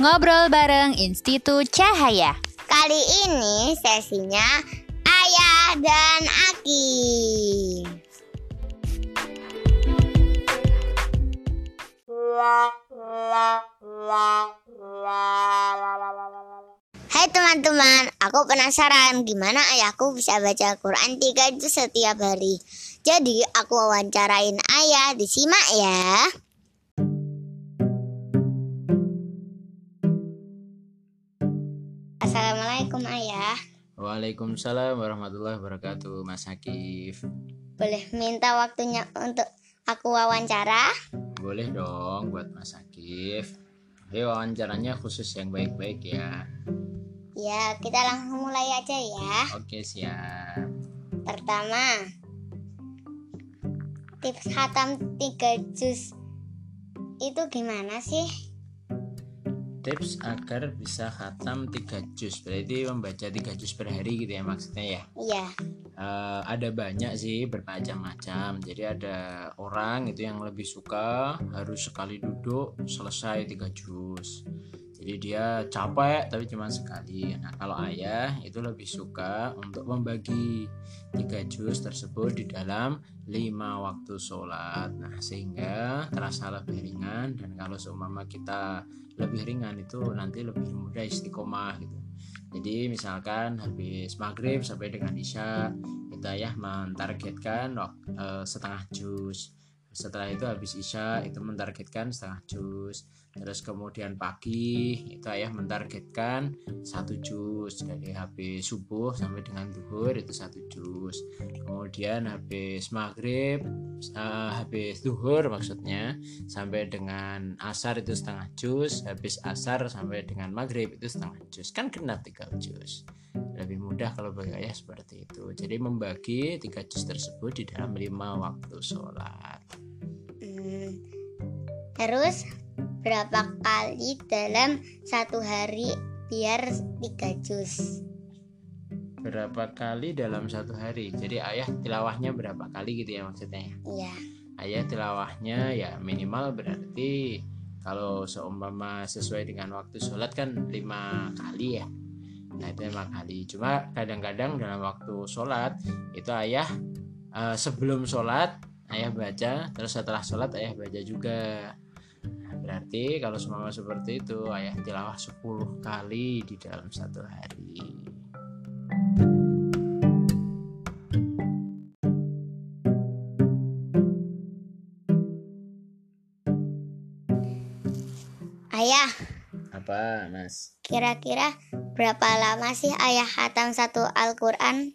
Ngobrol bareng Institut Cahaya. Kali ini sesinya Ayah dan Aki. Hai teman-teman, aku penasaran gimana ayahku bisa baca Quran tiga juz setiap hari. Jadi aku wawancarain ayah, disimak ya. Assalamualaikum ayah. Waalaikumsalam warahmatullahi wabarakatuh Mas Hakif Boleh minta waktunya untuk aku wawancara? Boleh dong buat Mas Hakif Tapi wawancaranya khusus yang baik-baik ya Ya, kita langsung mulai aja ya. Oke siap Pertama, tips khatam 3 juz itu gimana sih? Tips agar bisa khatam 3 juz Berarti membaca 3 juz per hari gitu ya maksudnya ya? Iya, Eh, Ada banyak sih bermacam-macam. Jadi ada orang itu yang lebih suka harus sekali duduk selesai 3 juz jadi dia capek tapi cuma sekali. Nah kalau ayah itu lebih suka untuk membagi tiga juz tersebut di dalam lima waktu sholat. Nah sehingga terasa lebih ringan dan kalau seumpama kita lebih ringan itu nanti lebih mudah istiqomah gitu. Jadi misalkan habis maghrib sampai dengan isya kita ya mentargetkan eh, setengah juz. Setelah itu habis isya itu mentargetkan setengah juz terus kemudian pagi itu ayah mentargetkan satu juz dari habis subuh sampai dengan duhur itu satu juz kemudian habis maghrib eh, habis duhur maksudnya sampai dengan asar itu setengah juz habis asar sampai dengan maghrib itu setengah juz kan genap tiga juz lebih mudah kalau bagi ayah seperti itu. Jadi membagi tiga juz tersebut di dalam lima waktu sholat. Hmm, Terus berapa kali dalam satu hari biar 3 juz? berapa kali dalam satu hari? Jadi ayah tilawahnya berapa kali gitu ya maksudnya? Ya? Iya, ayah tilawahnya ya minimal berarti kalau seumpama sesuai dengan waktu sholat kan lima kali ya. Nah itu lima kali. Cuma kadang-kadang dalam waktu sholat itu ayah eh, sebelum sholat ayah baca terus setelah sholat ayah baca juga berarti kalau seumpama seperti itu ayah tilawah 10 kali di dalam satu hari ayah. apa mas Kira-kira berapa lama sih ayah khatam satu Al-Quran?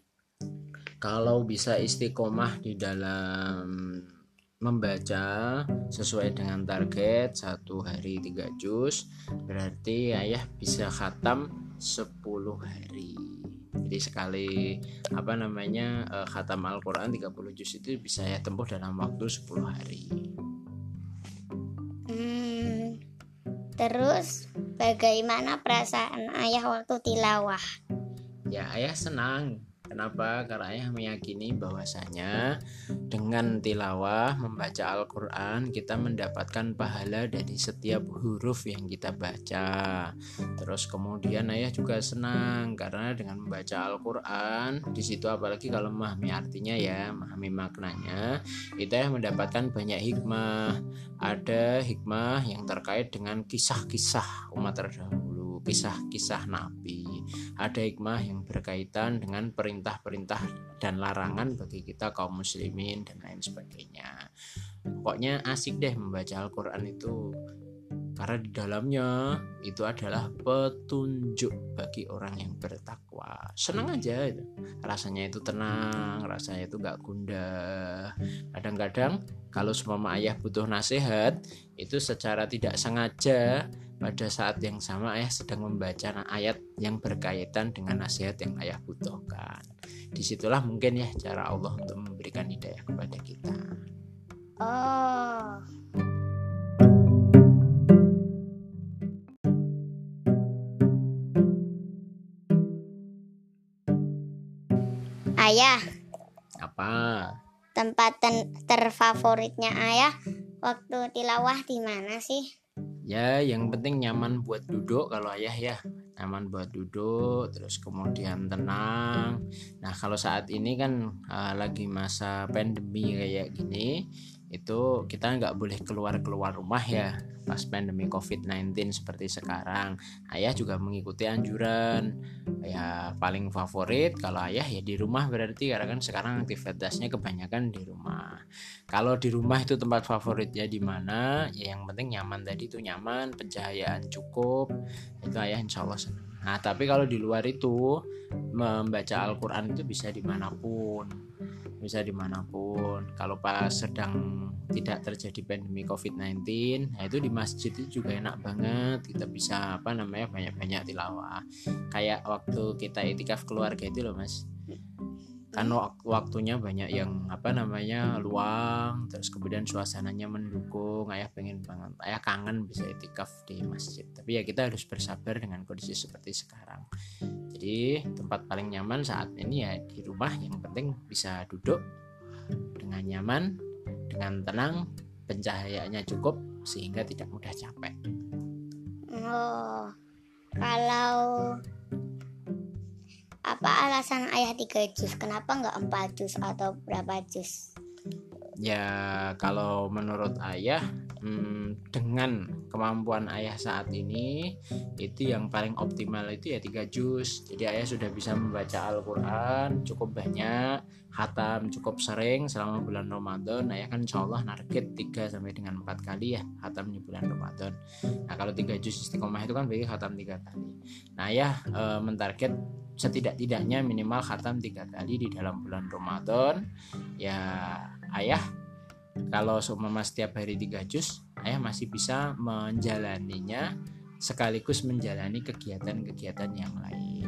kalau bisa istiqomah di dalam membaca sesuai dengan target satu hari tiga juz berarti ayah bisa khatam 10 hari jadi sekali apa namanya eh, khatam Al-Quran 30 juz itu bisa ya tempuh dalam waktu 10 hari Hmm, terus bagaimana perasaan ayah waktu tilawah? Ya, ayah senang. Kenapa? Karena ayah meyakini bahwasanya dengan tilawah membaca Al-Qur'an kita mendapatkan pahala dari setiap huruf yang kita baca. Terus kemudian ayah juga senang karena dengan membaca Al-Qur'an di situ apalagi kalau memahami artinya ya, memahami maknanya, itu ayah mendapatkan banyak hikmah. Ada hikmah yang terkait dengan kisah-kisah umat terdahulu, kisah-kisah nabi ada hikmah yang berkaitan dengan perintah-perintah dan larangan bagi kita kaum muslimin dan lain sebagainya. Pokoknya asik deh membaca Al-Qur'an itu karena di dalamnya itu adalah petunjuk bagi orang yang bertakwa. Senang aja itu. Rasanya itu tenang, rasanya itu gak gundah. Kadang-kadang kalau semua ayah butuh nasihat, itu secara tidak sengaja pada saat yang sama ayah sedang membaca ayat yang berkaitan dengan nasihat yang ayah butuhkan. Di situlah mungkin ya cara Allah untuk memberikan hidayah kepada kita. Oh, ayah, Apa? tempat ten- terfavoritnya ayah waktu tilawah di mana sih? Ya yang penting nyaman buat duduk kalau ayah ya. Nyaman buat duduk terus kemudian tenang. Nah kalau saat ini kan uh, lagi masa pandemi kayak gini itu kita nggak boleh keluar keluar rumah ya pas pandemi COVID-19 seperti sekarang. Ayah juga mengikuti anjuran. Ya paling favorit kalau ayah ya di rumah berarti karena kan sekarang aktivitasnya kebanyakan di rumah. Kalau di rumah itu tempat favoritnya di mana? Ya yang penting nyaman tadi itu nyaman pencahayaan cukup. Itu ayah insya Allah senang. Nah tapi kalau di luar itu membaca Al-Quran itu bisa di mana pun bisa di mana pun. Kalau pas sedang tidak terjadi pandemi COVID-19 nah itu di masjid itu juga enak banget. Kita bisa apa namanya banyak-banyak tilawah. Kayak waktu kita itikaf keluarga itu loh mas kan waktunya banyak yang apa namanya luang terus kemudian suasananya mendukung ayah pengen banget ayah kangen bisa itikaf di masjid. Tapi ya kita harus bersabar dengan kondisi seperti sekarang. Jadi tempat paling nyaman saat ini ya di rumah yang penting bisa duduk dengan nyaman dengan tenang pencahayaannya cukup sehingga tidak mudah capek. Oh kalau apa alasan ayah tiga jus? Kenapa nggak empat jus atau berapa jus? Ya kalau menurut ayah hmm, dengan kemampuan ayah saat ini itu yang paling optimal itu ya tiga juz. Jadi ayah sudah bisa membaca Al-Quran cukup banyak hatam cukup sering selama bulan Ramadan. Ayah kan insya Allah narget 3 sampai dengan empat kali ya hatam di bulan Ramadan. Nah kalau tiga juz istiqomah itu kan bagi hatam tiga kali. Nah ayah e, mentarget setidak-tidaknya minimal khatam tiga kali di dalam bulan Ramadan. Ya ayah kalau seumpama setiap hari tiga jus ayah masih bisa menjalaninya sekaligus menjalani kegiatan-kegiatan yang lain.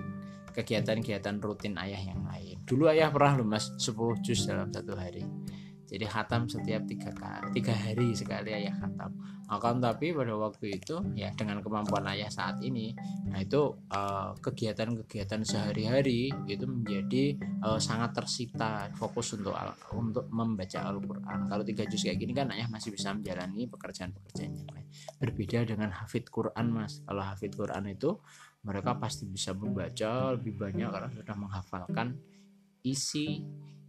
Kegiatan-kegiatan rutin ayah yang lain. Dulu ayah pernah loh mas 10 jus dalam satu hari jadi khatam setiap tiga, tiga hari sekali ayah khatam. Akan tapi pada waktu itu ya dengan kemampuan ayah saat ini nah itu eh, kegiatan-kegiatan uh, sehari-hari itu menjadi uh, sangat tersita fokus untuk untuk membaca Al-Quran. Kalau tiga juz kayak gini kan ayah masih bisa menjalani pekerjaan-pekerjaan yang lain. Berbeda dengan hafid Quran mas. Kalau hafid Quran itu mereka pasti bisa membaca lebih banyak karena sudah menghafalkan isi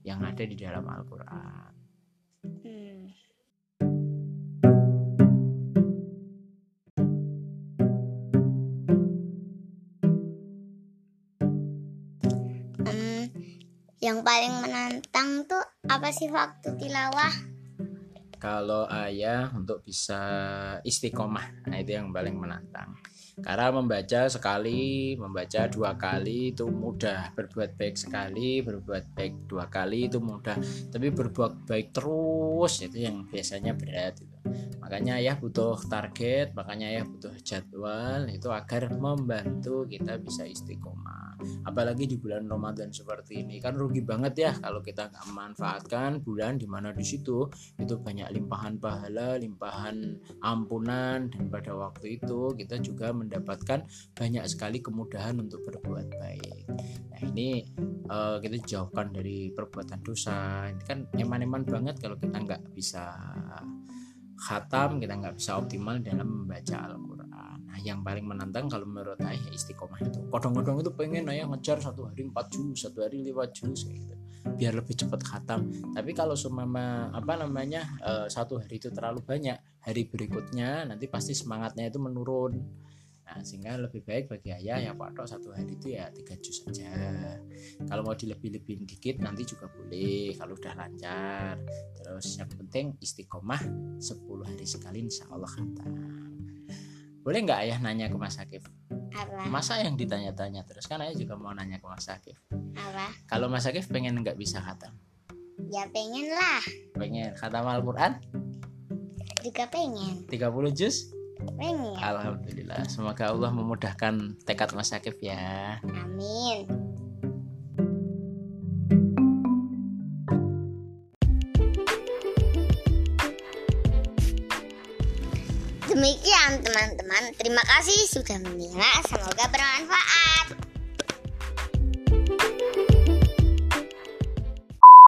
yang ada di dalam Al-Quran Hmm. yang paling menantang tuh apa sih waktu tilawah? Kalau ayah untuk bisa istiqomah, nah itu yang paling menantang. Karena membaca sekali membaca dua kali itu mudah. Berbuat baik sekali berbuat baik dua kali itu mudah. Tapi berbuat baik terus itu yang biasanya berat itu makanya ayah butuh target makanya ayah butuh jadwal itu agar membantu kita bisa istiqomah. Apalagi di bulan Ramadan seperti ini kan rugi banget ya kalau kita nggak memanfaatkan bulan di mana di situ. Itu banyak limpahan pahala limpahan ampunan dan pada waktu itu kita juga mendapatkan banyak sekali kemudahan untuk berbuat baik. Nah ini uh, kita jauhkan dari perbuatan dosa. Ini kan eman-eman banget kalau kita nggak bisa khatam kita nggak bisa optimal dalam membaca Al-Quran. Nah yang paling menantang kalau menurut saya istiqomah itu. Kodong-kodong itu pengen ayah ngejar satu hari empat juz satu hari lima juz kayak gitu. Biar lebih cepat khatam. Tapi kalau semama apa namanya uh, satu hari itu terlalu banyak hari berikutnya nanti pasti semangatnya itu menurun Nah, sehingga lebih baik bagi ayah ya Pak satu hari itu ya tiga juz saja. Kalau mau dilebih-lebihin dikit nanti juga boleh kalau udah lancar. Terus yang penting istiqomah 10 hari sekali insya Allah khatam. Boleh nggak ayah nanya ke Mas Akif? Apa? Masa yang ditanya-tanya terus kan ayah juga mau nanya ke Mas Akif. Apa? Kalau Mas Akif pengen nggak bisa khatam? Ya pengen lah. Pengen khatam Al-Quran? Juga pengen. 30 juz? Pengen. Alhamdulillah. Semoga Allah memudahkan tekad Mas Akif ya. Amin. Demikian teman-teman, terima kasih sudah menyimak. Semoga bermanfaat.